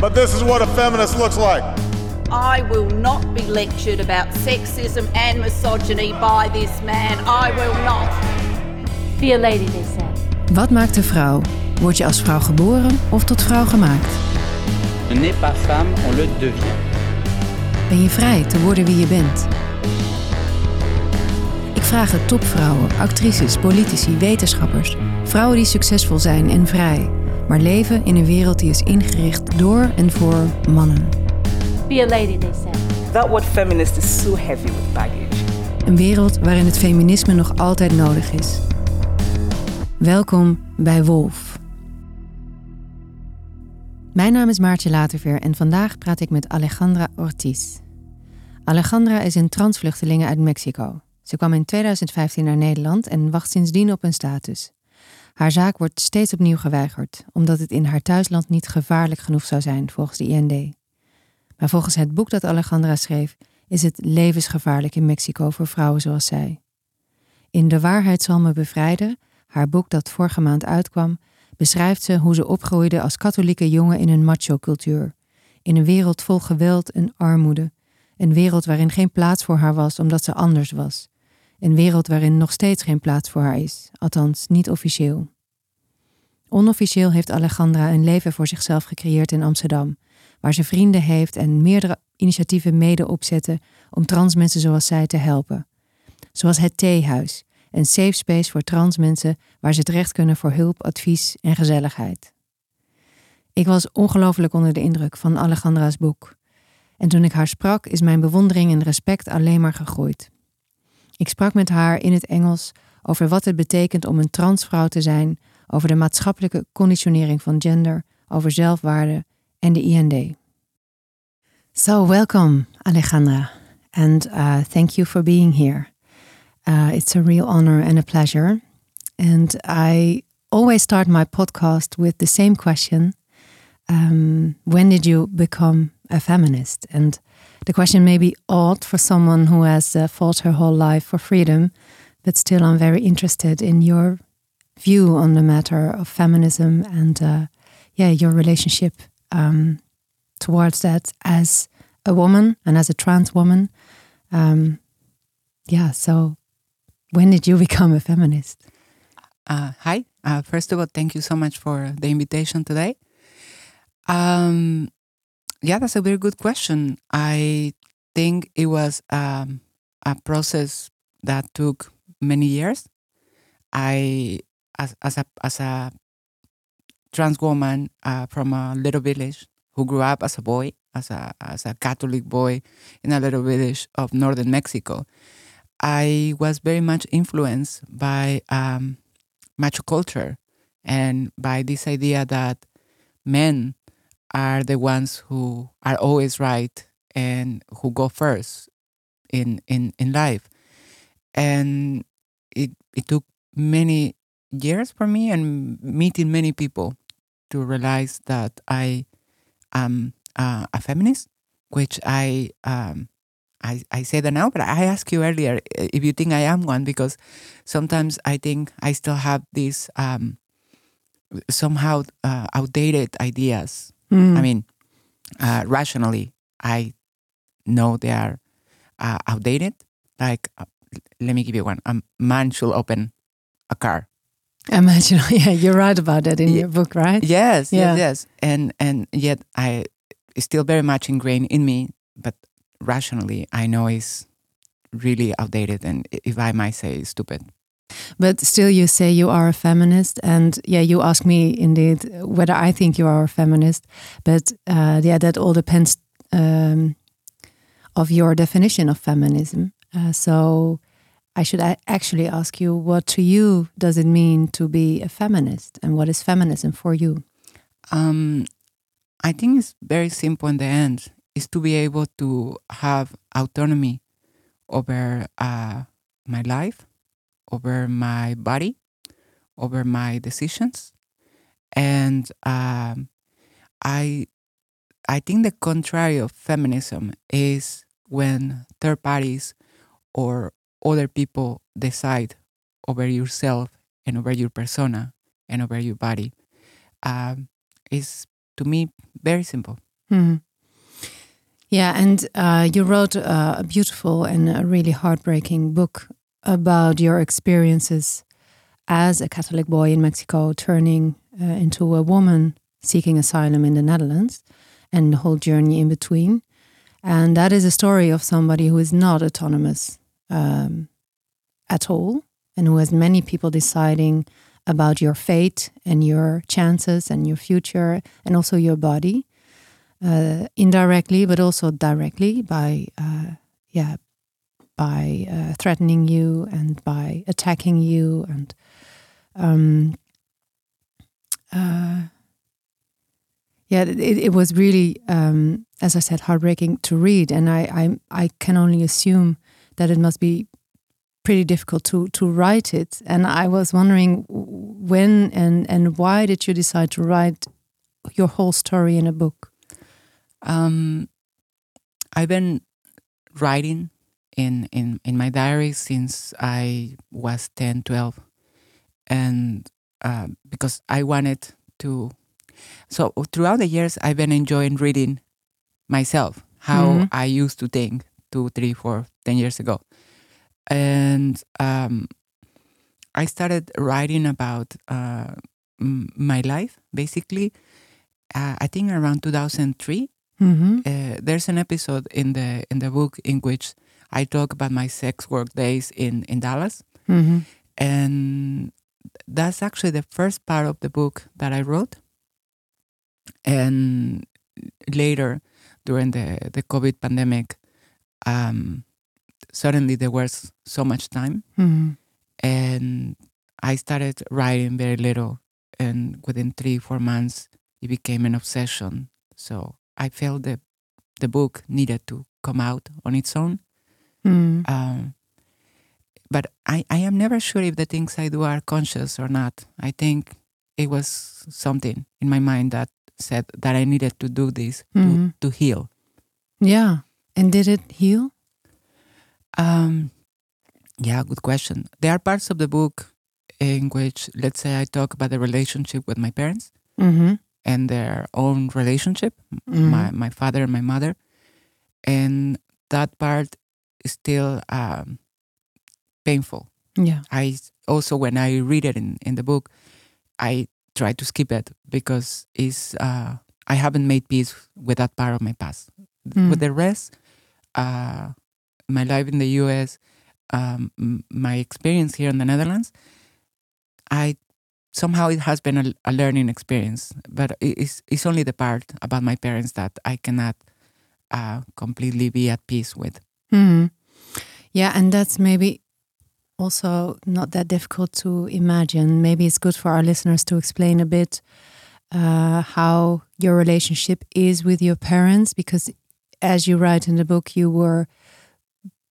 but this is what a feminist looks like. I will not be lectured about sexism and misogyny by this man. I will not. Be a lady, they said. Wat maakt de vrouw? Word je als vrouw geboren of tot vrouw gemaakt? On n'est pas femme, on le devient. Ben je vrij te worden wie je bent? Ik vraag het topvrouwen, actrices, politici, wetenschappers, vrouwen die succesvol zijn en vrij, maar leven in een wereld die is ingericht door en voor mannen. Be a lady, they said. That word feminist is so heavy with baggage. Een wereld waarin het feminisme nog altijd nodig is. Welkom bij Wolf. Mijn naam is Maartje Laterveer en vandaag praat ik met Alejandra Ortiz. Alejandra is een transvluchteling uit Mexico. Ze kwam in 2015 naar Nederland en wacht sindsdien op een status. Haar zaak wordt steeds opnieuw geweigerd, omdat het in haar thuisland niet gevaarlijk genoeg zou zijn volgens de IND. Maar volgens het boek dat Alejandra schreef, is het levensgevaarlijk in Mexico voor vrouwen zoals zij. In De Waarheid zal me bevrijden, haar boek dat vorige maand uitkwam, beschrijft ze hoe ze opgroeide als katholieke jongen in een macho-cultuur. In een wereld vol geweld en armoede. Een wereld waarin geen plaats voor haar was omdat ze anders was. Een wereld waarin nog steeds geen plaats voor haar is, althans niet officieel. Onofficieel heeft Alejandra een leven voor zichzelf gecreëerd in Amsterdam, waar ze vrienden heeft en meerdere initiatieven mede opzetten om trans mensen zoals zij te helpen. Zoals het Theehuis, een safe space voor trans mensen waar ze terecht kunnen voor hulp, advies en gezelligheid. Ik was ongelooflijk onder de indruk van Alejandra's boek. En toen ik haar sprak, is mijn bewondering en respect alleen maar gegroeid. Ik sprak met haar in het Engels over wat het betekent om een transvrouw te zijn, over de maatschappelijke conditionering van gender, over zelfwaarde en de IND. So, welcome, Alejandra, and uh, thank you for being here. Uh, it's a real honor and a pleasure. And I always start my podcast with the same question um, When did you become a feminist? And the question may be odd for someone who has uh, fought her whole life for freedom, but still, I'm very interested in your view on the matter of feminism and, uh, yeah, your relationship um, towards that as a woman and as a trans woman. Um, yeah, so when did you become a feminist? Uh, hi. Uh, first of all, thank you so much for the invitation today. Um, yeah, that's a very good question. I think it was um, a process that took many years. I, as, as a as a trans woman uh, from a little village who grew up as a boy, as a as a Catholic boy in a little village of northern Mexico, I was very much influenced by um, macho culture and by this idea that men are the ones who are always right and who go first in in in life and it it took many years for me and meeting many people to realize that I am uh, a feminist which I um, I, I say that now, but I asked you earlier if you think I am one because sometimes I think I still have these um, somehow uh, outdated ideas. Mm. I mean, uh, rationally, I know they are uh, outdated. Like, uh, let me give you one: a man should open a car. Imagine, yeah, you're right about that in Ye- your book, right? Yes, Yeah. yes, yes, and and yet I it's still very much ingrained in me, but rationally, I know it's really outdated, and if I might say, stupid. But still, you say you are a feminist, and yeah, you ask me indeed whether I think you are a feminist. But uh, yeah, that all depends um, of your definition of feminism. Uh, so I should actually ask you, what to you does it mean to be a feminist, and what is feminism for you? Um, I think it's very simple in the end. Is to be able to have autonomy over uh, my life, over my body, over my decisions, and um, I I think the contrary of feminism is when third parties or other people decide over yourself and over your persona and over your body. Um, is to me very simple. Mhm. Yeah, and uh, you wrote uh, a beautiful and a really heartbreaking book about your experiences as a Catholic boy in Mexico, turning uh, into a woman seeking asylum in the Netherlands, and the whole journey in between. And that is a story of somebody who is not autonomous um, at all, and who has many people deciding about your fate and your chances and your future, and also your body uh, indirectly, but also directly by, uh, yeah, by uh, threatening you and by attacking you and, um, uh, yeah, it, it was really, um, as I said, heartbreaking to read, and I, I, I can only assume that it must be pretty difficult to to write it. And I was wondering when and and why did you decide to write your whole story in a book? Um, I've been writing in, in, in my diary since I was 10, 12. And uh, because I wanted to. So throughout the years, I've been enjoying reading myself, how Mhm. I used to think two, three, four, ten years ago. And um, I started writing about uh, my life, basically. Uh, I think around 2003 Mm-hmm. uh, there's an episode in the in the book in which I talk about my sex work days in in Dallas, Mm-hmm. and that's actually the first part of the book that I wrote. And later, during the the COVID pandemic, um, suddenly there was so much time, Mm-hmm. and I started writing very little, and within three four months, it became an obsession. So I felt that the book needed to come out on its own. Mm. Um, but I, I am never sure if the things I do are conscious or not. I think it was something in my mind that said that I needed to do this Mhm. to, to heal. Yeah. And did it heal? Um, yeah, good question. There are parts of the book in which, let's say, I talk about the relationship with my parents Mm-hmm. and their own relationship, Mhm. my, my father and my mother. And that part still um, painful. Yeah. I also, when I read it in, in the book, I try to skip it because it's, uh, I haven't made peace with that part of my past. Mm. With the rest, uh, my life in the US, um, my experience here in the Netherlands, I somehow it has been a, a learning experience, but it's, it's only the part about my parents that I cannot uh, completely be at peace with. Hmm Yeah, and that's maybe also not that difficult to imagine. Maybe it's good for our listeners to explain a bit uh, how your relationship is with your parents, because as you write in the book, you were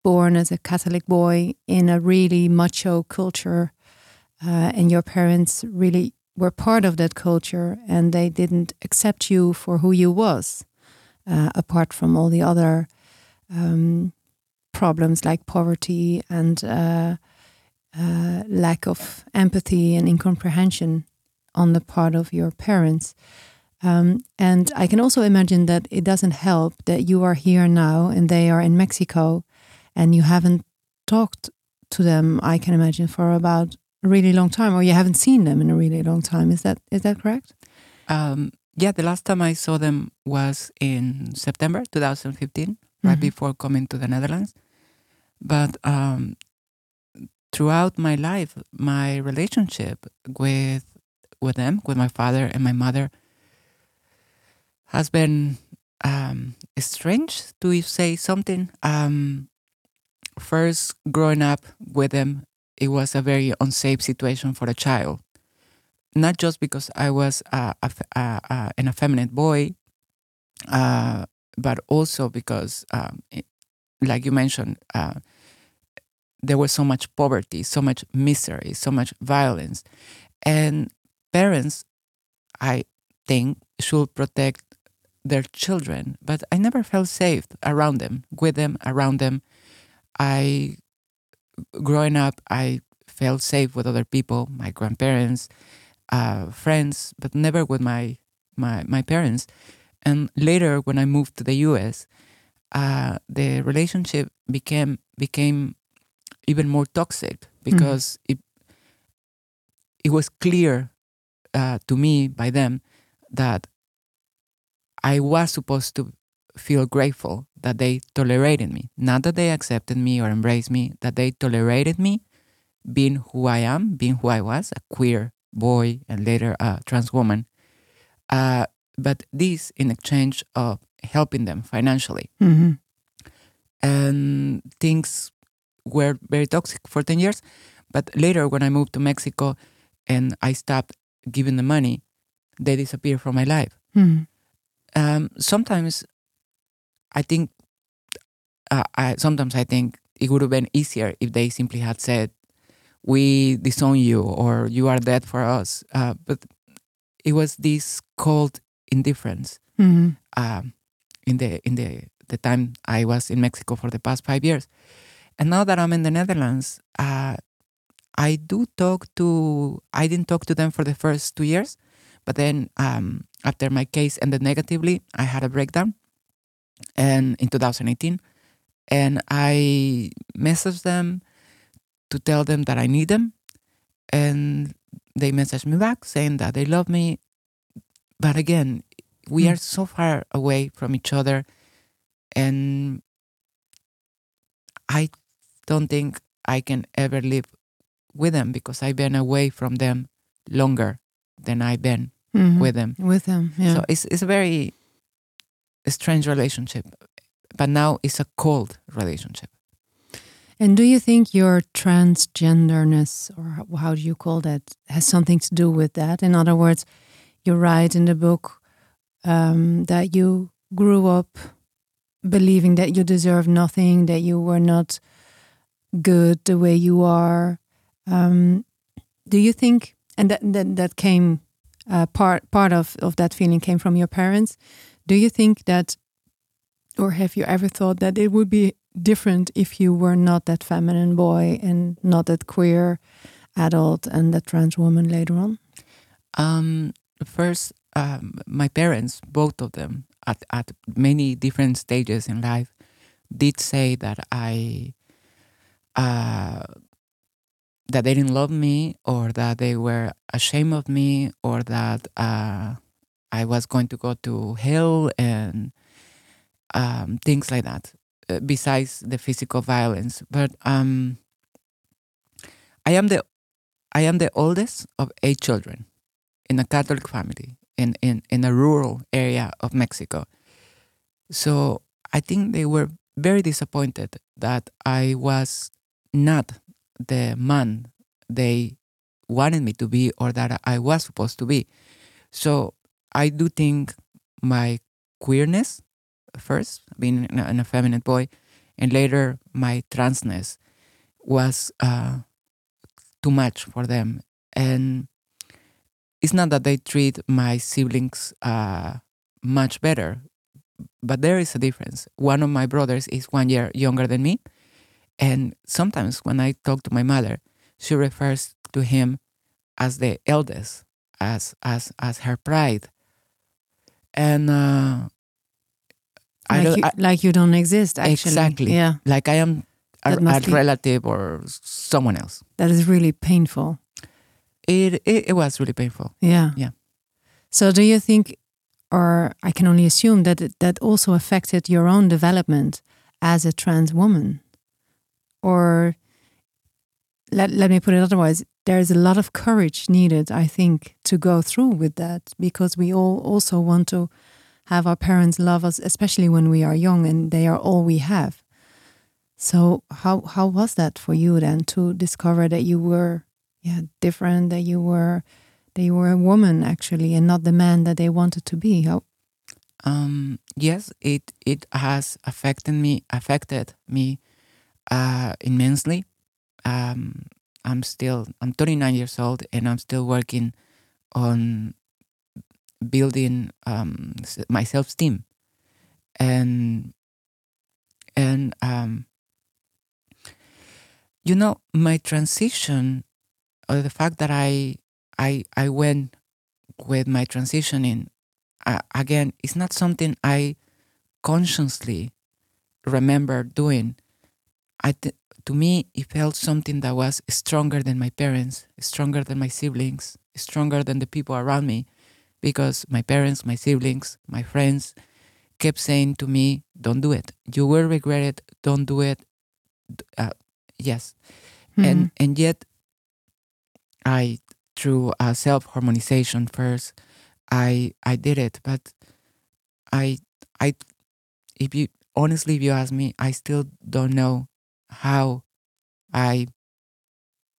born as a Catholic boy in a really macho culture, uh, and your parents really were part of that culture, and they didn't accept you for who you was, uh, apart from all the other. Um, problems like poverty and uh, uh, lack of empathy and incomprehension on the part of your parents. Um, and I can also imagine that it doesn't help that you are here now and they are in Mexico and you haven't talked to them, I can imagine, for about a really long time, or you haven't seen them in a really long time. Is that is that correct? Um, yeah, the last time I saw them was in September 2015, right Mhm. before coming to the Netherlands. But um, throughout my life, my relationship with with them, with my father and my mother, has been um, strange to say something. Um, first, growing up with them, it was a very unsafe situation for a child not just because I was a, a, a, an effeminate boy, uh, but also because, um, like you mentioned, uh, there was so much poverty, so much misery, so much violence. And parents, I think, should protect their children, but I never felt safe around them, with them, around them. I, growing up, I felt safe with other people, my grandparents, uh, friends, but never with my my my parents. And later, when I moved to the U.S., uh, the relationship became became even more toxic because it it was clear uh, to me by them that I was supposed to feel grateful that they tolerated me, not that they accepted me or embraced me, that they tolerated me being who I am, being who I was, a queer boy and later a trans woman. Uh, but this in exchange of helping them financially. hmm And things were very toxic for 10 years. But later, when I moved to Mexico and I stopped giving the money, they disappeared from my life. hmm Um, sometimes I think, uh, I, sometimes I think it would have been easier if they simply had said, we disown you or you are dead for us. Uh, but it was this cold indifference hmm um, in the in the the time I was in Mexico for the past five years, and now that I'm in the Netherlands, uh, I do talk to. I didn't talk to them for the first two years, but then um, after my case ended negatively, I had a breakdown, and in 2018, and I messaged them to tell them that I need them, and they messaged me back saying that they love me, but again, we Mm. are so far away from each other and i don't think i can ever live with them because i've been away from them longer than i've been hmm with them With them, yeah. so it's, it's a very strange relationship but now it's a cold relationship And do you think your transgenderness, or how do you call that, has something to do with that? In other words, you write in the book um, that you grew up believing that you deserve nothing, that you were not good the way you are. Um, do you think, and that that, that came uh, part part of of that feeling came from your parents? Do you think that, or have you ever thought that it would be different if you were not that feminine boy and not that queer adult and that trans woman later on? Um, first, um, my parents, both of them, at, at many different stages in life, did say that I, uh, that they didn't love me, or that they were ashamed of me, or that uh, I was going to go to hell, and um, things like that. uh, Besides the physical violence, but um, I am the, I am the oldest of eight children in a Catholic family in, in, in a rural area of Mexico. So I think they were very disappointed that I was not the man they wanted me to be or that I was supposed to be. So I do think my queerness first, being an effeminate boy, and later my transness was uh, too much for them. And it's not that they treat my siblings uh, much better, but there is a difference. One of my brothers is one year younger than me, and sometimes when I talk to my mother, she refers to him as the eldest, as as as her pride, and uh, I Like you, I- like you don't exist, actually. exactly Yeah, like I am a, a relative or someone else. that is really painful. It, it it was really painful. Yeah. Yeah. So do you think, or I can only assume that it, that also affected your own development as a trans woman, or let let me put it otherwise, there is a lot of courage needed, I think, to go through with that because we all also want to have our parents love us, especially when we are young and they are all we have. So how how was that for you then to discover that you were yeah different, that you were that you were a woman actually and not the man that they wanted to be? How Um, yes, it it has affected me affected me uh, immensely. Um, I'm still I'm 39 years old and I'm still working on building um, my self esteem and and um, you know my transition or the fact that I I I went with my transitioning uh, again, it's not something I consciously remember doing. I th- to me, it felt something that was stronger than my parents, stronger than my siblings, stronger than the people around me, because my parents, my siblings, my friends kept saying to me, "Don't do it. You will regret it. Don't do it." Uh, yes, and and yet, I through uh, self harmonization first, I I did it, but I I if you honestly if you ask me, I still don't know how I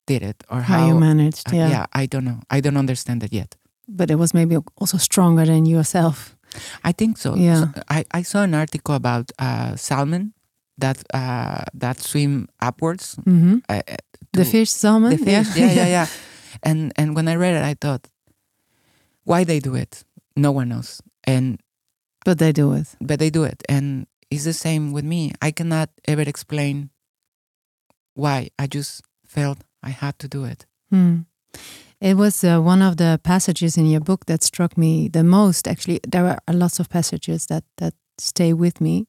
did it or How, how, you managed, uh, yeah. yeah, I don't know. I don't understand it yet. But it was maybe also stronger than yourself. I think so. Yeah. So, I, I saw an article about uh, salmon that uh, that swim upwards. hmm Uh, uh, The fish salmon, the fish, yeah, yeah, yeah. And and when I read it, I thought, why they do it? No one knows. And but they do it. but they do it, and it's the same with me. I cannot ever explain why. I just felt I had to do it. Hmm. It was uh, one of the passages in your book that struck me the most. Actually, there are lots of passages that that stay with me,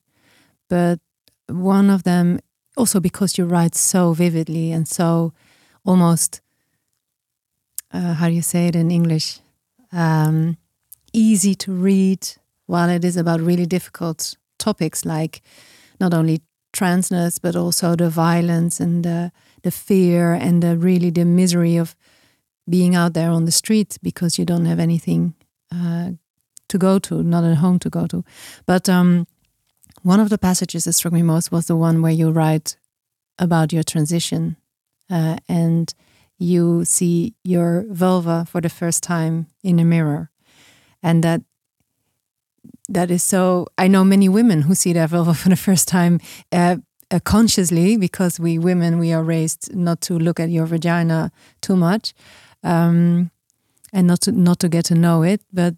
but one of them also because you write so vividly and so almost uh, how do you say it in English? Um, easy to read, while it is about really difficult topics like not only transness but also the violence and the the fear and the really the misery of being out there on the street because you don't have anything uh, to go to, not a home to go to. But um, one of the passages that struck me most was the one where you write about your transition uh, and you see your vulva for the first time in a mirror, and that that is so. I know many women who see their vulva for the first time. Uh, uh, consciously because we women we are raised not to look at your vagina too much um, and not to not to get to know it but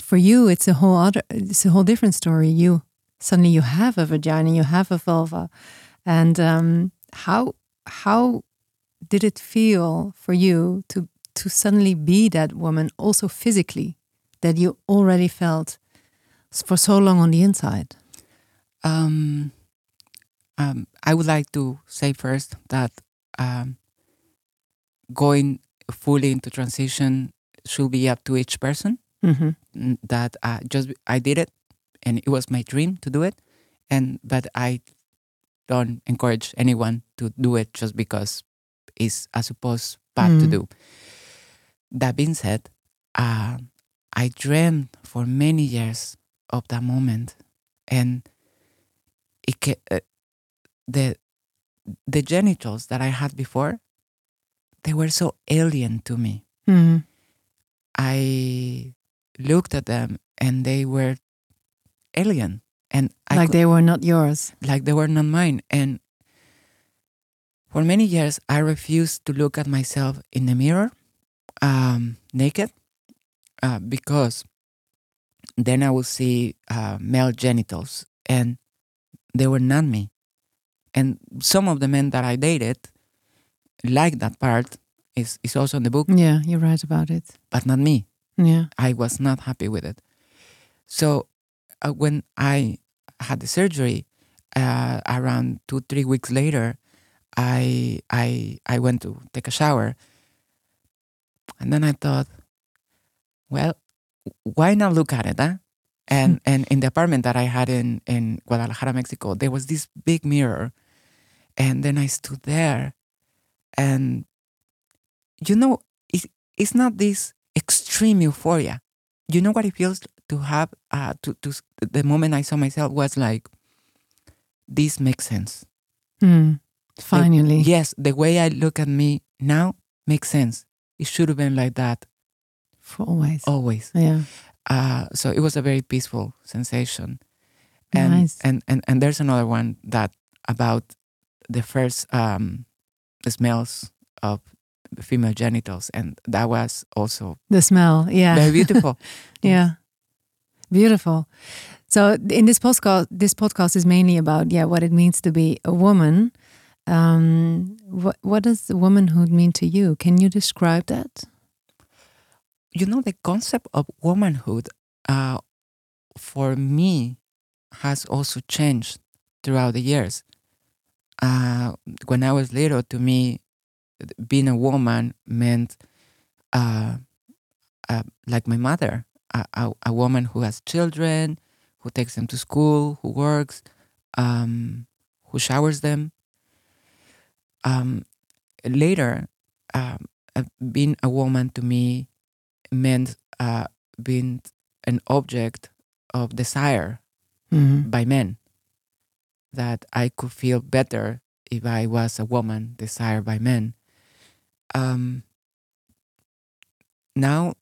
for you it's a whole other it's a whole different story you suddenly you have a vagina you have a vulva and um, how how did it feel for you to to suddenly be that woman also physically that you already felt for so long on the inside Um, um, I would like to say first that um, going fully into transition should be up to each person. mm-hmm. That uh, just I did it, and it was my dream to do it, and but I don't encourage anyone to do it just because it's I suppose bad to Mm. do. That being said, uh, I dreamed for many years of that moment, and it uh, the the genitals that I had before, they were so alien to me. Mm-hmm. I looked at them and they were alien, and I like they were not yours like they were not mine. And for many years, I refused to look at myself in the mirror, um, naked, uh, because then I would see uh, male genitals, and they were not me. And some of the men that I dated liked that part. Is is also in the book, yeah you write about it but not me. yeah I was not happy with it. So uh, when I had the surgery, uh, around two three weeks later, I I I went to take a shower, and then I thought, well, why not look at it, huh? And and in the apartment that I had in in Guadalajara, Mexico, there was this big mirror, and then I stood there, and you know, it's it's not this extreme euphoria. You know what it feels to have uh, to to the moment I saw myself was like, this makes sense. Mm. Finally Yes, the way I look at me now makes sense. It should have been like that for always always. yeah Uh, so it was a very peaceful sensation. And, Nice. and and and there's another one that about the first um, the smells of the female genitals, and that was also the smell yeah very beautiful. yeah beautiful so in this podcast this podcast is mainly about yeah what it means to be a woman um what what does womanhood mean to you can you describe that you know the concept of womanhood uh, for me has also changed throughout the years. Uh, when I was little, to me, being a woman meant uh, uh, like my mother, a, a, a, woman who has children, who takes them to school, who works, um, who showers them. Um, later, um, being a woman to me meant uh, being an object of desire Mhm. by men. That I could feel better if I was a woman desired by men. Um, now,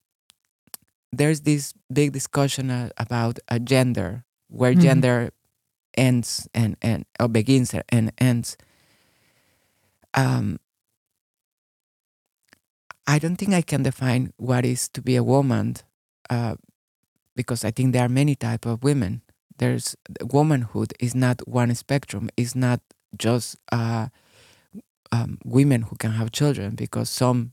there's this big discussion uh, about a gender, where Mhm. gender ends and, and or begins and ends. Um, I don't think I can define what is to be a woman, uh, because I think there are many type of women. There's womanhood is not one spectrum. It's not just uh, um, women who can have children, because some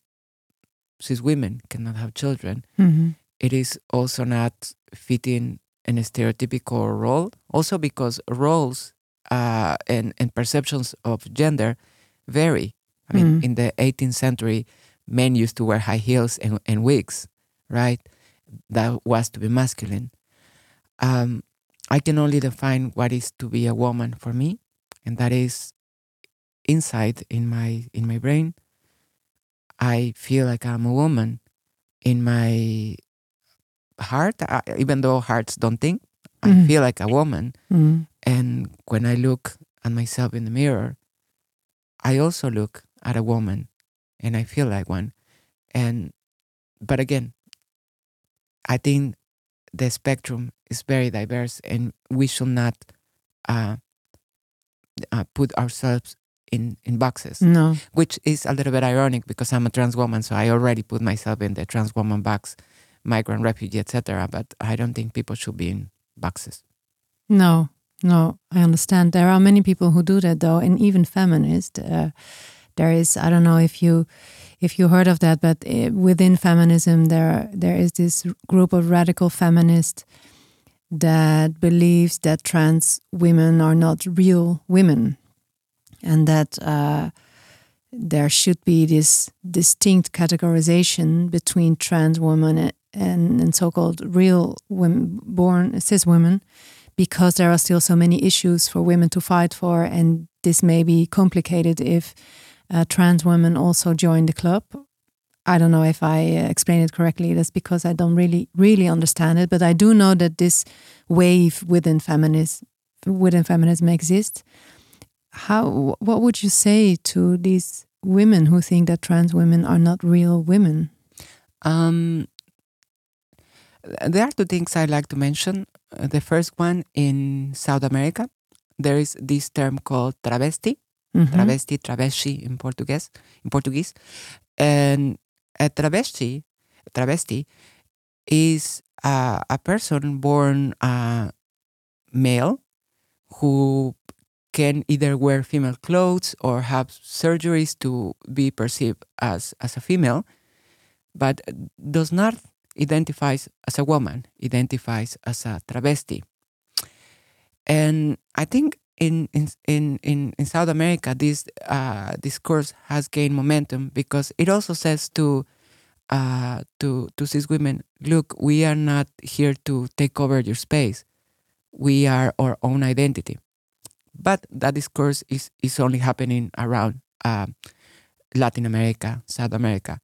cis women cannot have children. Mhm. It is also not fitting in a stereotypical role. Also because roles uh, and and perceptions of gender vary. I mean, Mm. in the 18th century, men used to wear high heels and, and wigs, right? That was to be masculine. Um, I can only define what is to be a woman for me, and that is inside in my in my brain. I feel like I'm a woman. In my heart, I, even though hearts don't think, I Mhm. feel like a woman. Mhm. And when I look at myself in the mirror, I also look at a woman and I feel like one. And but again, I think the spectrum is very diverse and we should not uh, uh, put ourselves in, in boxes, No. which is a little bit ironic because I'm a trans woman, so I already put myself in the trans woman box, migrant, refugee, etc. But I don't think people should be in boxes. No, no, I understand. There are many people who do that though, and even feminists. Uh, there is, I don't know if you if you heard of that, but uh, within feminism, there there is this group of radical feminists that believes that trans women are not real women, and that uh, there should be this distinct categorization between trans women and, and so-called real women, born cis women, because there are still so many issues for women to fight for, and this may be complicated if uh, trans women also join the club. I don't know if I uh, explain it correctly. That's because I don't really, really understand it. But I do know that this wave within feminism, within feminism exists. How? What would you say to these women who think that trans women are not real women? Um, there are two things I like to mention. Uh, the first one in South America, there is this term called travesti, Mhm. travesti, travesti in Portuguese, in Portuguese, and a travesti, travesti, is uh, a person born uh, male who can either wear female clothes or have surgeries to be perceived as as a female, but does not identifies as a woman, identifies as a travesti. And I think in in in in, South America, this uh, discourse has gained momentum because it also says to uh, to to cis women, look, we are not here to take over your space. We are our own identity. But that discourse is is only happening around uh, Latin America, South America.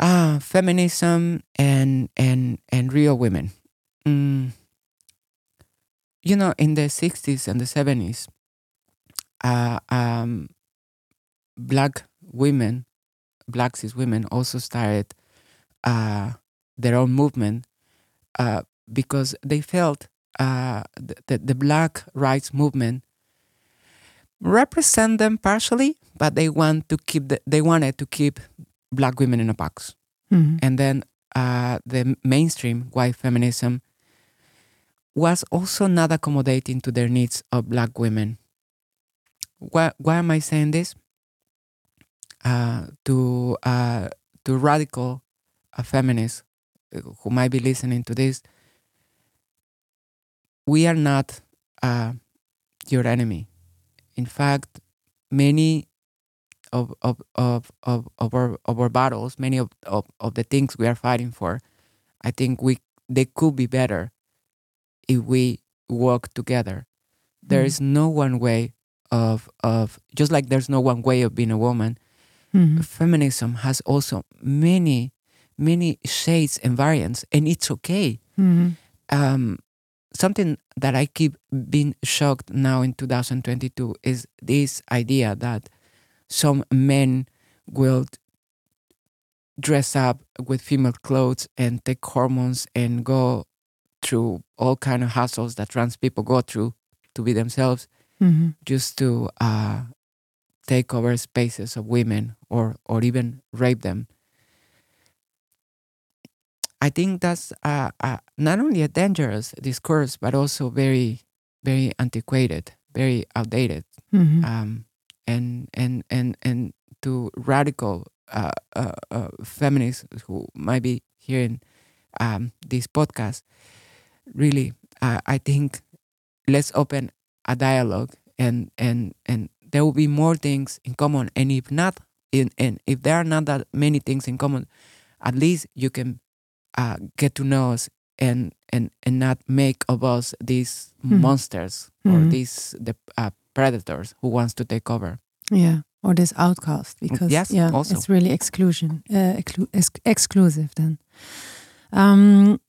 Ah, feminism and and and real women. Mm. You know, in the '60s and the '70s, uh, um, black women, black cis women, also started uh, their own movement uh, because they felt uh, the, the the black rights movement represent them partially, but they want to keep the, they wanted to keep black women in a box. Mhm. And then uh, the mainstream white feminism was also not accommodating to their needs of black women. Why, why am I saying this? Uh, to uh, to radical uh, feminists who might be listening to this, we are not uh, your enemy. In fact, many of of of of, of our of our battles, many of, of, of the things we are fighting for, I think we they could be better if we work together. There Mhm. is no one way of of just like there's no one way of being a woman. Mhm. Feminism has also many many shades and variants, and it's okay Mhm. um, something that I keep being shocked now in 2022 is this idea that some men will dress up with female clothes and take hormones and go through all kind of hassles that trans people go through to be themselves Mhm. just to uh, take over spaces of women or or even rape them. I think that's uh, uh, not only a dangerous discourse, but also very, very antiquated, very outdated, Mhm. um, and and and and to radical uh, uh, uh, feminists who might be hearing um, this podcast. Really, uh, I think let's open a dialogue, and and and there will be more things in common. And if not, in, and if there are not that many things in common, at least you can uh, get to know us and and and not make of us these Mhm. monsters or Mhm. these the uh, predators who wants to take over. Yeah, or this outcast because yes, yeah, also. it's really exclusion, uh, exclu- ex- exclusive. Then, um,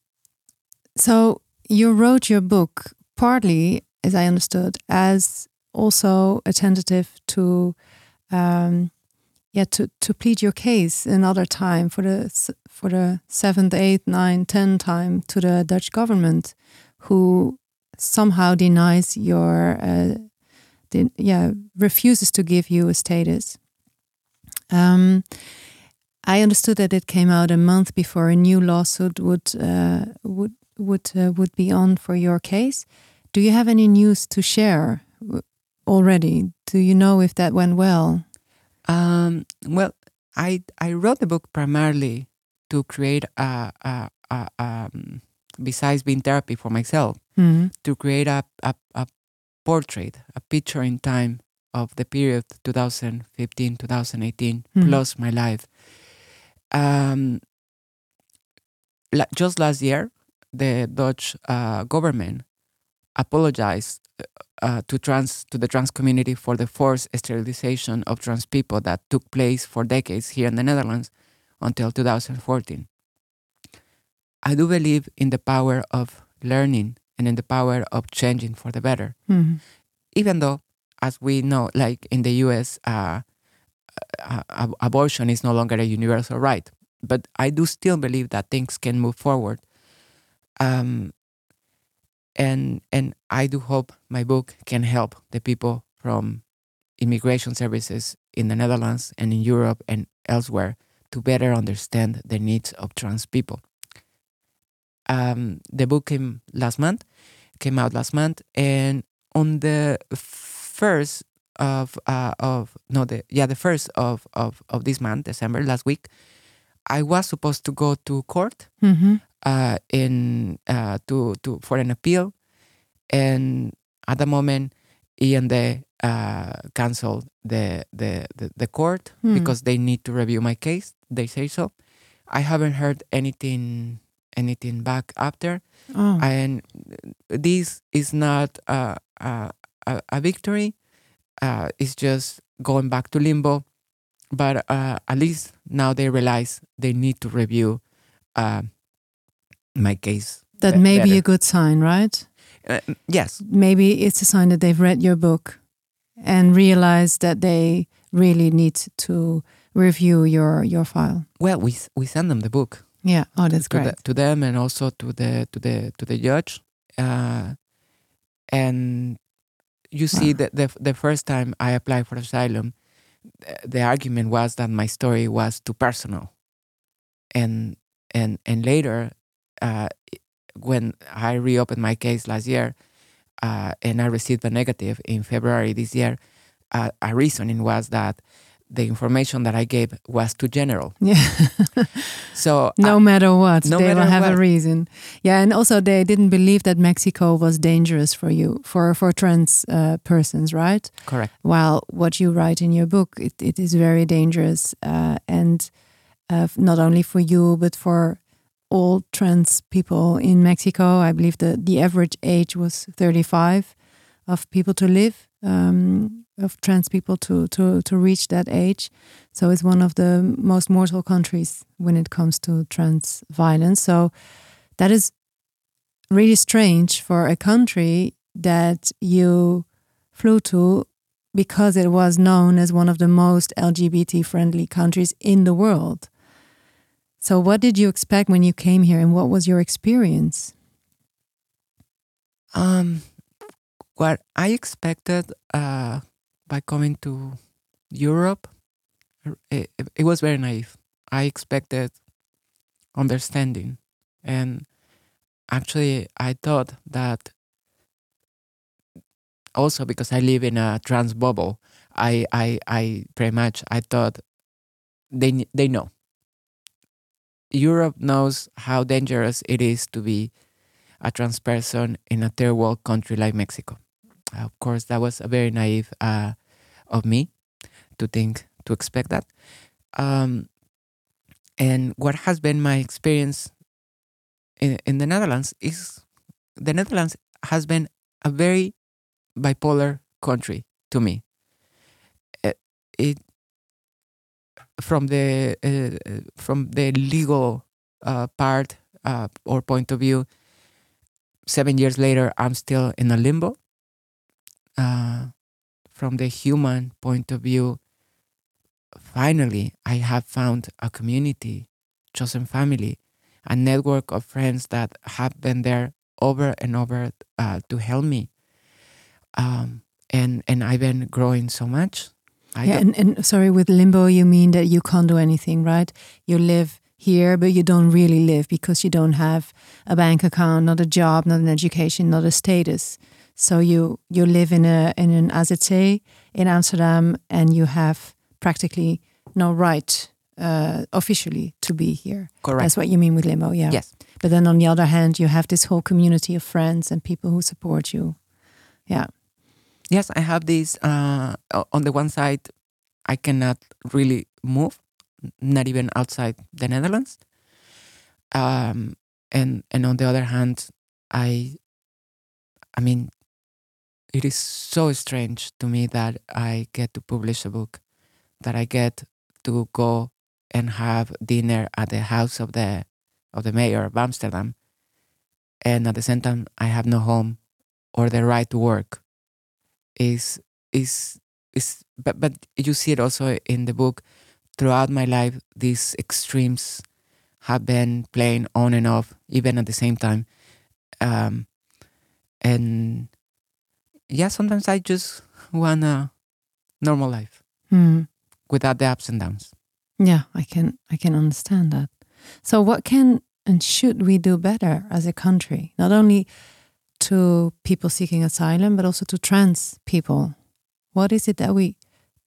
so you wrote your book partly, as I understood, as also a tentative to, um, yeah, to to plead your case another time for the for the seventh, eighth, ninth, tenth time to the Dutch government, who somehow denies your. Uh, yeah refuses to give you a status. Um, I understood that it came out a month before a new lawsuit would uh, would would uh, would be on for your case. Do you have any news to share already? Do you know if that went well? Um, well, I I wrote the book primarily to create a, a, a um, besides being therapy for myself Mhm. to create a, a, a portrait, a picture in time of the period 2015 2018 Mhm. plus my life. Um, la- just last year, the Dutch uh, government apologized uh, to trans to the trans community for the forced sterilization of trans people that took place for decades here in the Netherlands until 2014. I do believe in the power of learning and in the power of changing for the better Mhm. even though, as we know, like in the U.S., uh, uh, abortion is no longer a universal right. But I do still believe that things can move forward, um, and and I do hope my book can help the people from immigration services in the Netherlands and in Europe and elsewhere to better understand the needs of trans people. Um, the book came last month, came out last month, and on the first of uh, of no the yeah the first of, of of this month December last week I was supposed to go to court Mhm. uh, in uh, to to for an appeal and at the moment IND uh, canceled the, the the the court Hmm. because they need to review my case they say so I haven't heard anything anything back after Oh, and this is not a, a, a, victory. Uh, it's just going back to limbo. But uh, at least now they realize they need to review uh, my case. that may be a good sign, right? Uh, yes, Maybe it's a sign that they've read your book and realized that they really need to review your your file. well, we we send them the book Yeah. Oh, that's to, the, great. to them and also to the to the to the judge. Uh, and you see Wow. that the the first time I applied for asylum, the, the argument was that my story was too personal, and and and later, uh, when I reopened my case last year, uh, and I received a negative in February this year, uh, a reasoning was that the information that I gave was too general. Yeah. So no uh, matter what, no they will have a reason. Yeah, and also they didn't believe that Mexico was dangerous for you, for for trans uh, persons, right? correct. While what you write in your book, it, it is very dangerous, uh, and uh, not only for you, but for all trans people in Mexico. I believe the the average age was thirty five of people to live. Um, of trans people to, to to reach that age, so it's one of the most mortal countries when it comes to trans violence. So that is really strange for a country that you flew to because it was known as one of the most LGBT friendly countries in the world. So, what did you expect when you came here, and what was your experience? Um, what I expected uh, by coming to Europe, it, it was very naive. I expected understanding, and actually, I thought that also because I live in a trans bubble, I I I pretty much I thought they they know. Europe knows how dangerous it is to be a trans person in a third world country like Mexico. Of course, that was a very naive uh, of me to think to expect that. Um, and what has been my experience in, in the Netherlands is the Netherlands has been a very bipolar country to me. It, it from the uh, from the legal uh, part uh, or point of view, seven years later, I'm still in a limbo. Uh, from the human point of view, finally, I have found a community, chosen family, a network of friends that have been there over and over uh, to help me. Um, and and I've been growing so much. I yeah, and, and sorry, with limbo, you mean that you can't do anything, right? You live here, but you don't really live because you don't have a bank account, not a job, not an education, not a status. So you you live in a in an AZC in Amsterdam, and you have practically no right uh, officially to be here. correct. That's what you mean with limo, yeah. Yes. But then on the other hand, you have this whole community of friends and people who support you. Yeah. Yes, I have this. Uh, on the one side, I cannot really move, not even outside the Netherlands. Um, and and on the other hand, I, I mean, it is so strange to me that I get to publish a book, that I get to go and have dinner at the house of the of the mayor of Amsterdam, and at the same time, I have no home or the right to work is is is but but you see it also in the book. Throughout my life these extremes have been playing on and off even at the same time. Um and yeah sometimes i just want a normal life Hmm. without the ups and downs Yeah, I can I can understand that. So what can and should we do better as a country? Not only to people seeking asylum, but also to trans people. What is it that we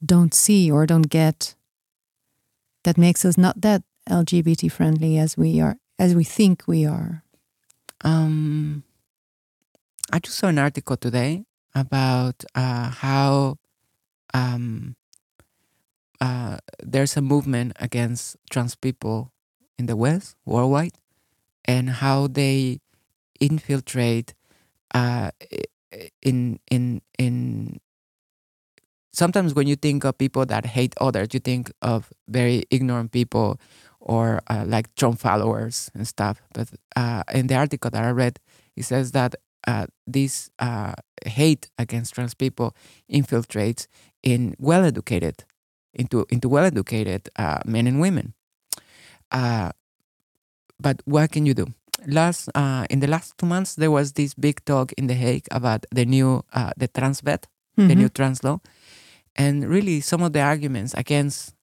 don't see or don't get that makes us not that LGBT friendly as we are as we think we are? Um, I just saw an article today about uh, how um, uh, there's a movement against trans people in the West, worldwide, and how they infiltrate uh, in in in. Sometimes when you think of people that hate others, you think of very ignorant people or uh, like Trump followers and stuff. But uh, in the article that I read, it says that uh, this uh, hate against trans people infiltrates in well-educated, into into well-educated uh, men and women. Uh, but what can you do? Last uh, in the last two months, there was this big talk in The Hague about the new uh, the transwet, the new trans law, and really some of the arguments against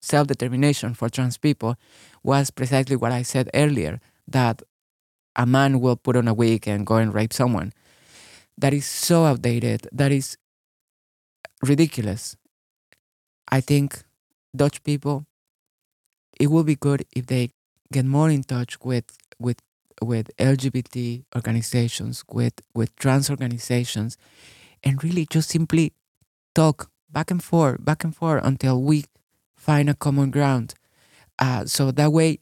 self-determination for trans people was precisely what I said earlier that a man will put on a wig and go and rape someone. That is so outdated. That is ridiculous. I think Dutch people, it will be good if they get more in touch with with with LGBT organizations, with with trans organizations, and really just simply talk back and forth, back and forth until we find a common ground. Uh, so that way,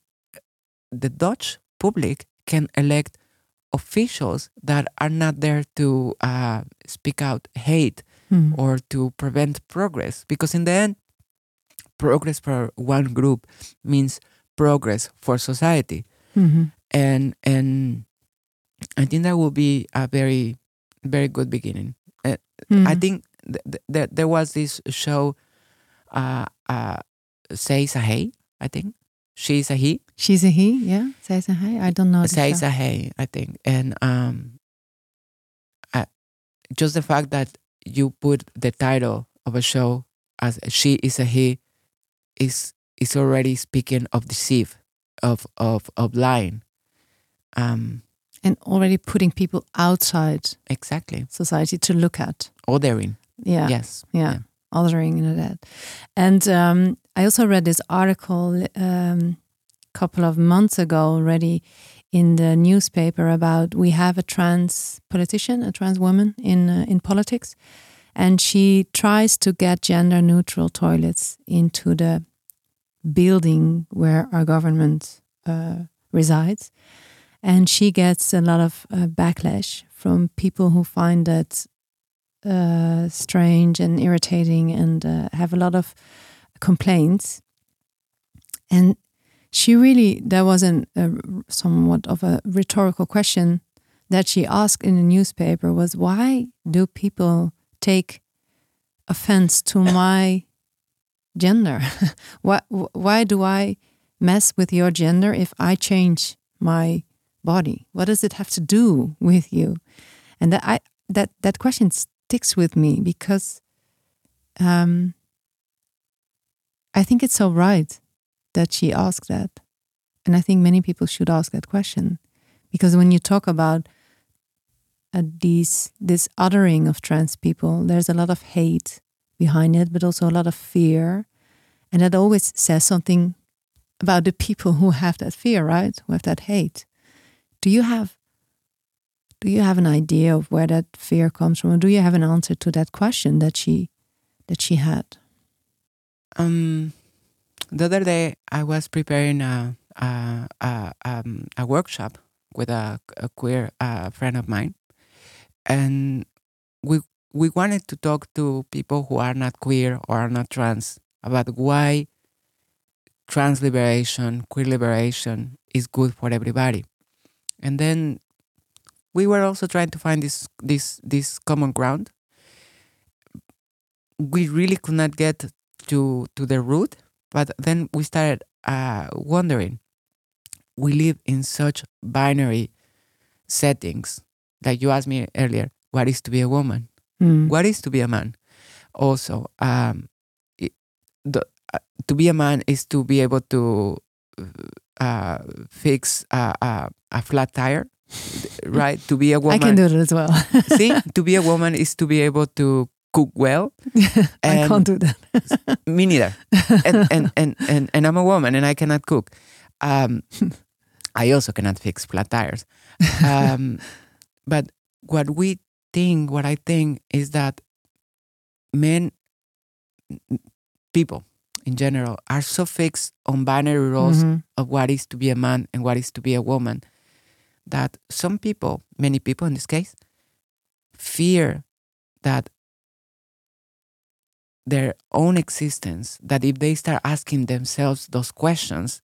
the Dutch public can elect officials that are not there to uh, speak out hate Hmm. or to prevent progress. Because in the end, progress for one group means progress for society. Mhm. And and I think that will be a very very good beginning. I Mhm. think th- th- th- there was this show, uh, uh, Say Hey, I think. She's a he. She's a he, yeah? Is een hij? I don't know. the Say show. Hey, I think. And um, I, just the fact that you put the title of a show as She is a He is is already speaking of deceive, of of of lying. Um, And already putting people outside exactly. society to look at. Ordering. Yeah. Yes. Yeah. Othering that, And um, I also read this article um, a couple of months ago already in the newspaper about we have a trans politician, a trans woman in uh, in politics, and she tries to get gender neutral toilets into the building where our government uh, resides, and she gets a lot of uh, backlash from people who find that uh, strange and irritating and uh, have a lot of complaints. And she really, there was an, somewhat of a rhetorical question that she asked in the newspaper was why do people take offense to my gender? why, why do I mess with your gender if I change my body? What does it have to do with you? And that I that that question sticks with me because um, I think it's so right that she asked that, and I think many people should ask that question because when you talk about uh, these this othering of trans people, there's a lot of hate behind it, but also a lot of fear, and that always says something about the people who have that fear, right? Who have that hate. Do you have do you have an idea of where that fear comes from, or do you have an answer to that question that she that she had? Um, the other day I was preparing a a a, um, a workshop with a, a queer uh, friend of mine, and we we wanted to talk to people who are not queer or are not trans about why trans liberation, queer liberation is good for everybody, and then we were also trying to find this this this common ground. We really could not get to to the root, but then we started uh, wondering. We live in such binary settings. Like you asked me earlier, what is to be a woman? Hmm. What is to be a man? Also, um, it, the, uh, to be a man is to be able to uh, fix a, a, a flat tire, right? to be a woman, I can do it as well. see, to be a woman is to be able to cook well. I and- can't do that. me neither. And, and, and, and, and I'm a woman and I cannot cook. Um, I also cannot fix flat tires. Um, but what we think, what I think is that men, people in general, are so fixed on binary roles Mhm. of what is to be a man and what is to be a woman that some people, many people in this case, fear that their own existence, that if they start asking themselves those questions,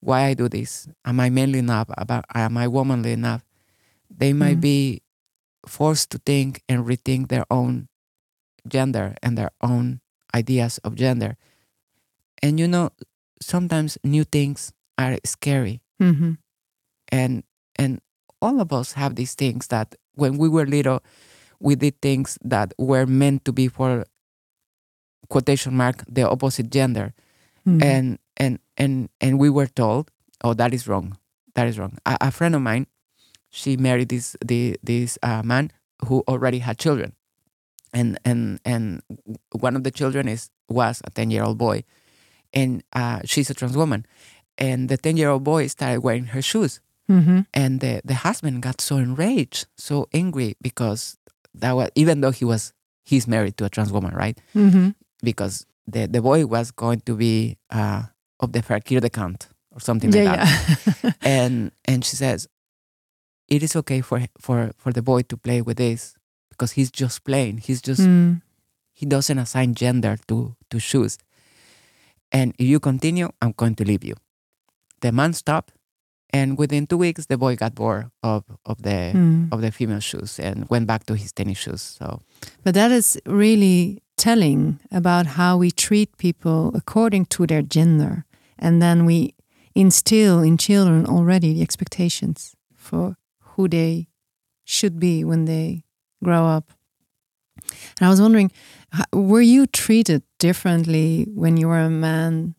why I do this? Am I manly enough? About, am I womanly enough? They might Mm. be forced to think and rethink their own gender and their own ideas of gender. And you know, sometimes new things are scary Mhm. and and all of us have these things that when we were little we did things that were meant to be for quotation mark the opposite gender Mhm. and and and and we were told oh that is wrong that is wrong a, a friend of mine she married this the, this uh, man who already had children and and and one of the children is was a 10 year old boy and uh, she's a trans woman. And the 10 year old boy started wearing her shoes. Mm-hmm. And the, the husband got so enraged, so angry because that was, even though he was, he's married to a trans woman, right? Mm-hmm. Because the, the boy was going to be uh, of the Fakir count or something Yeah, like that. yeah. and and she says it is okay for for for the boy to play with this because he's just playing he's just Mm. he doesn't assign gender to to shoes and if you continue i'm going to leave you the man stopped and within two weeks the boy got bored of of the Mm. of the female shoes and went back to his tennis shoes so But that is really telling about how we treat people according to their gender. And then we instill in children already the expectations for who they should be when they grow up. And I was wondering, were you treated differently when you were a man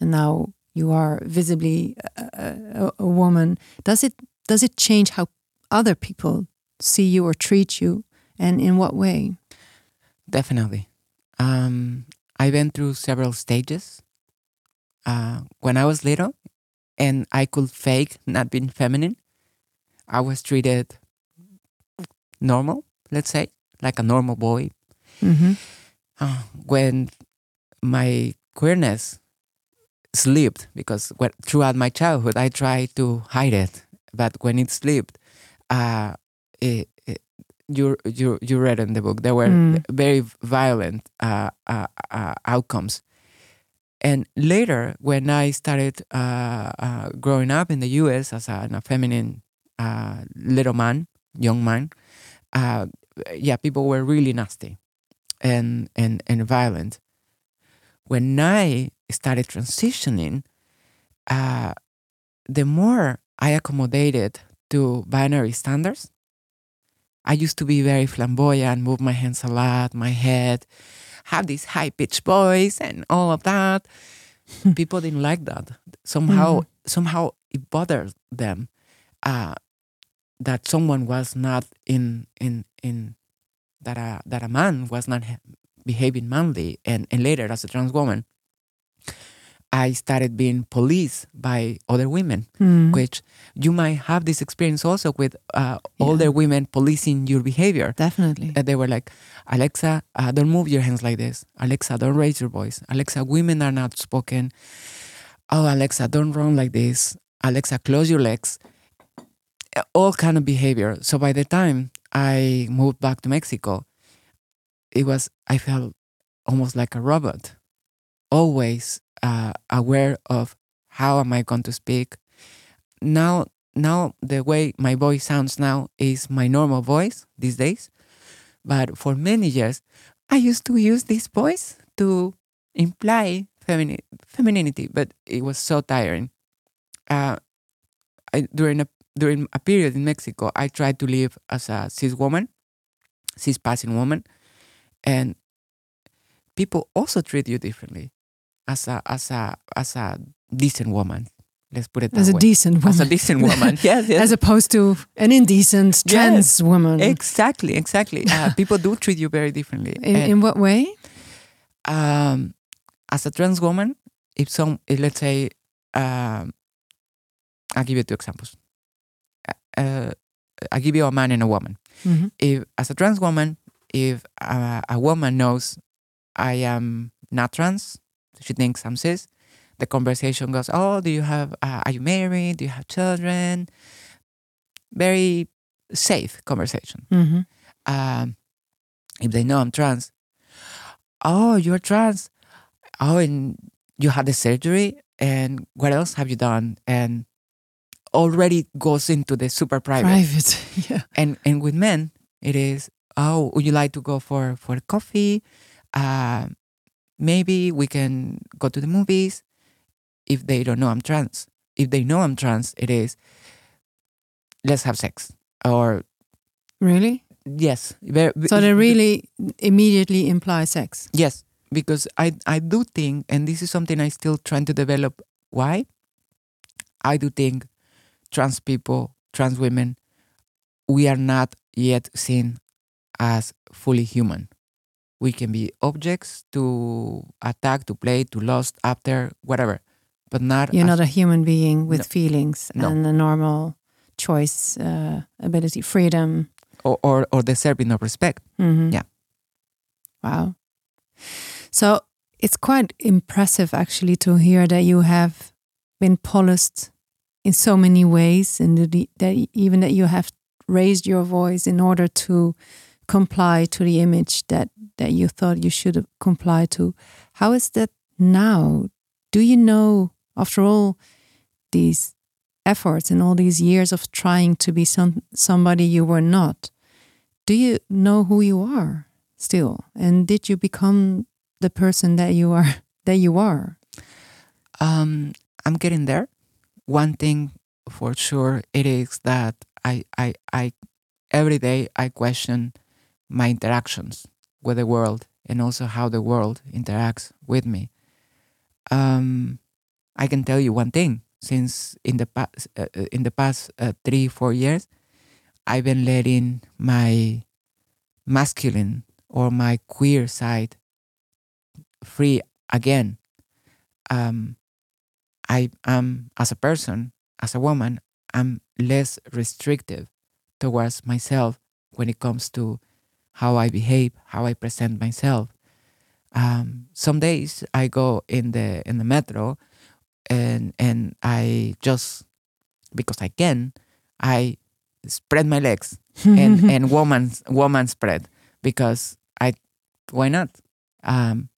and now you are visibly a, a, a woman? Does it does it change how other people see you or treat you, and in what way? Definitely. Um, I went through several stages. Uh, when I was little and I could fake not being feminine, I was treated normal, let's say, like a normal boy. Mm-hmm. Uh, when my queerness slipped, because when, throughout my childhood I tried to hide it, but when it slipped, uh, it, you you you read in the book there were Mm. very violent uh, uh, uh, outcomes. And later, when I started uh, uh, growing up in the U.S. as a, a feminine uh, little man, young man, uh, yeah, people were really nasty and and and violent. When I started transitioning, uh, the more I accommodated to binary standards, I used to be very flamboyant, move my hands a lot, my head, have this high pitched voice, and all of that. People didn't like that. Somehow, somehow it bothered them uh, that someone was not in in in that a that a man was not behaving manly, and and later as a trans woman, I started being policed by other women Mm. which you might have this experience also with uh, older women policing your behavior. Definitely. That they were like, Alexa, uh, don't move your hands like this. Alexa, don't raise your voice. Alexa, women are not spoken. Oh, Alexa, don't run like this. Alexa, close your legs. Uh, All kind of behavior. So by the time I moved back to Mexico, it was I felt almost like a robot, always uh, aware of how am I going to speak. Now, now the way my voice sounds now is my normal voice these days. But for many years, I used to use this voice to imply femini- femininity, but it was so tiring. Uh, I, during a during a period in Mexico, I tried to live as a cis woman, cis passing woman, and people also treat you differently as a as a as a decent woman. Let's put it that As a way. decent woman. As a decent woman. yes, yes. As opposed to an indecent trans woman. Exactly, exactly. Uh, people do treat you very differently. in, And, in what way? um, as a trans woman, if some, if let's say, um, I'll give you two examples. Uh, I'll give you a man and a woman. Mhm. If as a trans woman, if a, a woman knows I am not trans, she thinks I'm cis. The conversation goes, "Oh, do you have? Uh, are you married? Do you have children?" Very safe conversation. Mhm. um, if they know I'm trans, oh, you're trans. Oh, and you had the surgery, and what else have you done? And already goes into the super private. Private. yeah. And and with men, it is, oh, would you like to go for for coffee? Uh, maybe we can go to the movies. If they don't know I'm trans, if they know I'm trans, it is, let's have sex or Really? yes, So they really immediately imply sex. Yes, because I I do think, and this is something I still trying to develop. Why? I do think trans people, trans women, we are not yet seen as fully human. We can be objects to attack, to play, to lust after, whatever, but not. You're not a human being with No. feelings No. and a normal choice uh, ability, freedom. or, or or deserving of respect. Mhm. Yeah. Wow. So it's quite impressive actually to hear that you have been polished in so many ways and that even that you have raised your voice in order to comply to the image that that you thought you should comply to. How is that now? Do you know after all these efforts and all these years of trying to be some somebody you were not? do you know who you are still and did you become the person that you are that you are Um, I'm getting there. One thing for sure it is that I I I every day I question my interactions with the world and also how the world interacts with me. Um, I can tell you one thing. Since in the past uh, in the past uh, three four years, I've been letting my masculine or my queer side free again. Um, I am as a person, as a woman, I'm less restrictive towards myself when it comes to how I behave, how I present myself. Um, some days I go in the in the metro and and I just because I can, I spread my legs and and woman woman spread because I why not? Um,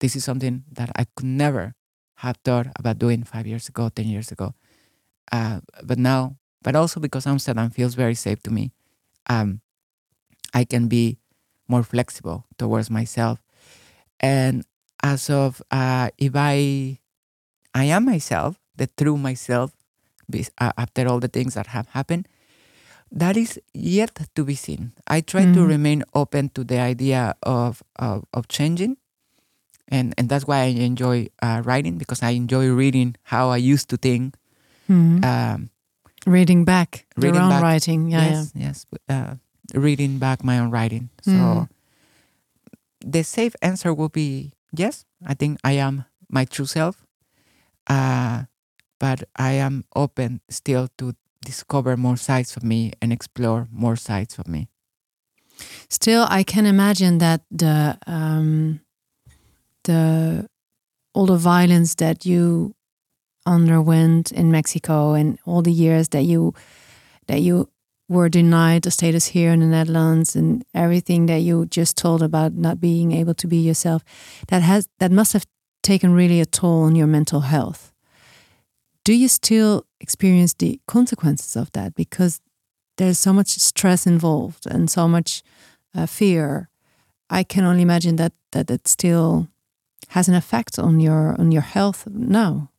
this is something that I could never have thought about doing five years ago, ten years ago. Uh, but now, but also because Amsterdam feels very safe to me, um, I can be more flexible towards myself. And as of uh, if I, I am myself, the true myself, after all the things that have happened, that is yet to be seen. I try to Mhm. remain open to the idea of of, of changing, and and that's why I enjoy uh, writing because I enjoy reading how I used to think. Mhm. Um, reading back reading your own back- writing yeah yes, yes, uh, reading back my own writing. So Mm. the safe answer will be yes. I think I am my true self, uh, but I am open still to discover more sides of me and explore more sides of me. still i can imagine that the um the all the violence that you underwent in mexico and all the years that you that you were denied the status here in the netherlands and everything that you just told about not being able to be yourself that has that must have taken really a toll on your mental health. Do you still experience the consequences of that? Because there's so much stress involved and so much uh, fear. I can only imagine that that it still has an effect on your on your health now.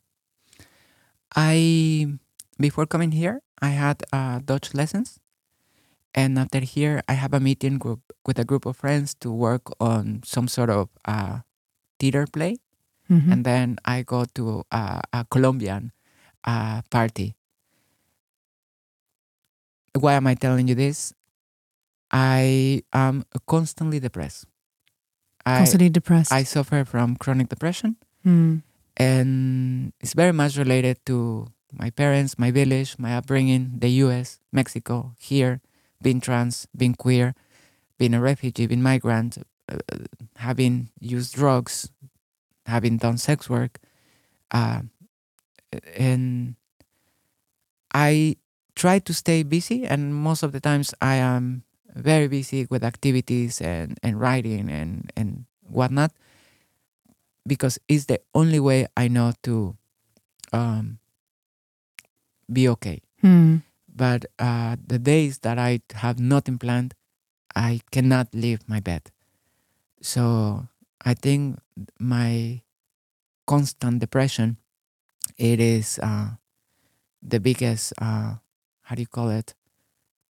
I before coming here, I had uh, Dutch lessons, and after here, I have a meeting group with a group of friends to work on some sort of uh, theater play, Mhm. and then I go to uh, a Colombian uh, party. Why am I telling you this? I am constantly depressed. I, constantly depressed I suffer from chronic depression Hmm. and it's very much related to my parents, my village, my upbringing, the US, Mexico, here, being trans, being queer, being a refugee, being migrant, uh, having used drugs, having done sex work. Uh, and I try to stay busy, and most of the times I am very busy with activities and, and writing and, and whatnot because it's the only way I know to um, be okay. Hmm. But uh, the days that I have nothing planned, I cannot leave my bed. So I think my constant depression, it is uh, the biggest, uh, how do you call it,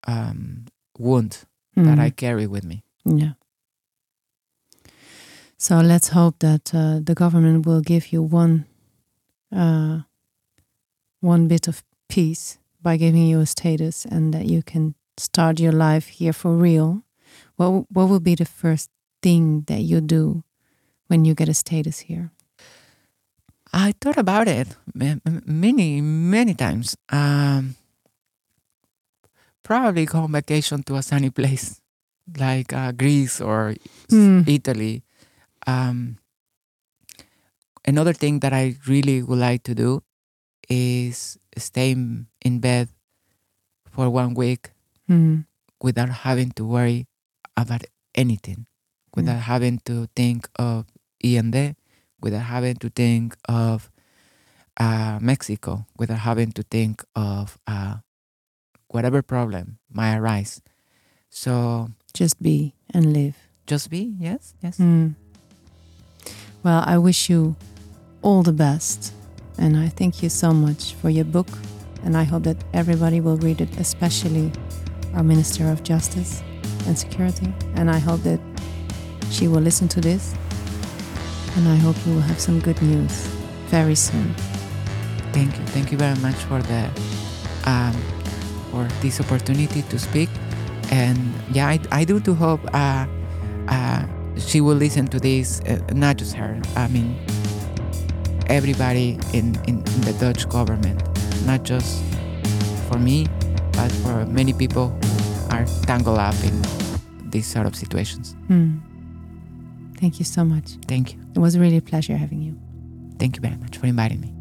um, wound that Hmm. I carry with me. Yeah. So let's hope that uh, the government will give you one, uh, one bit of peace by giving you a status, and that you can start your life here for real. What what will be the first thing that you do when you get a status here? I thought about it many, many times. Um, probably go on vacation to a sunny place like uh, Greece or Hmm. Italy. Um, another thing that I really would like to do is stay in bed for one week Hmm. without having to worry about anything, without having to think of IND, without having to think of uh, Mexico, without having to think of uh, whatever problem might arise. So Just be and live. just be, yes, yes. Mm. Well, I wish you all the best. And I thank you so much for your book. And I hope that everybody will read it, especially our Minister of Justice and Security. And I hope that she will listen to this. And I hope you will have some good news very soon. Thank you, thank you very much for the um, for this opportunity to speak. And yeah, I, I do to hope uh, uh, she will listen to this. Uh, not just her. I mean, everybody in, in, in the Dutch government, not just for me, but for many people who are tangled up in these sort of situations. Hmm. Thank you so much. Thank you. It was really a pleasure having you. Thank you very much for inviting me.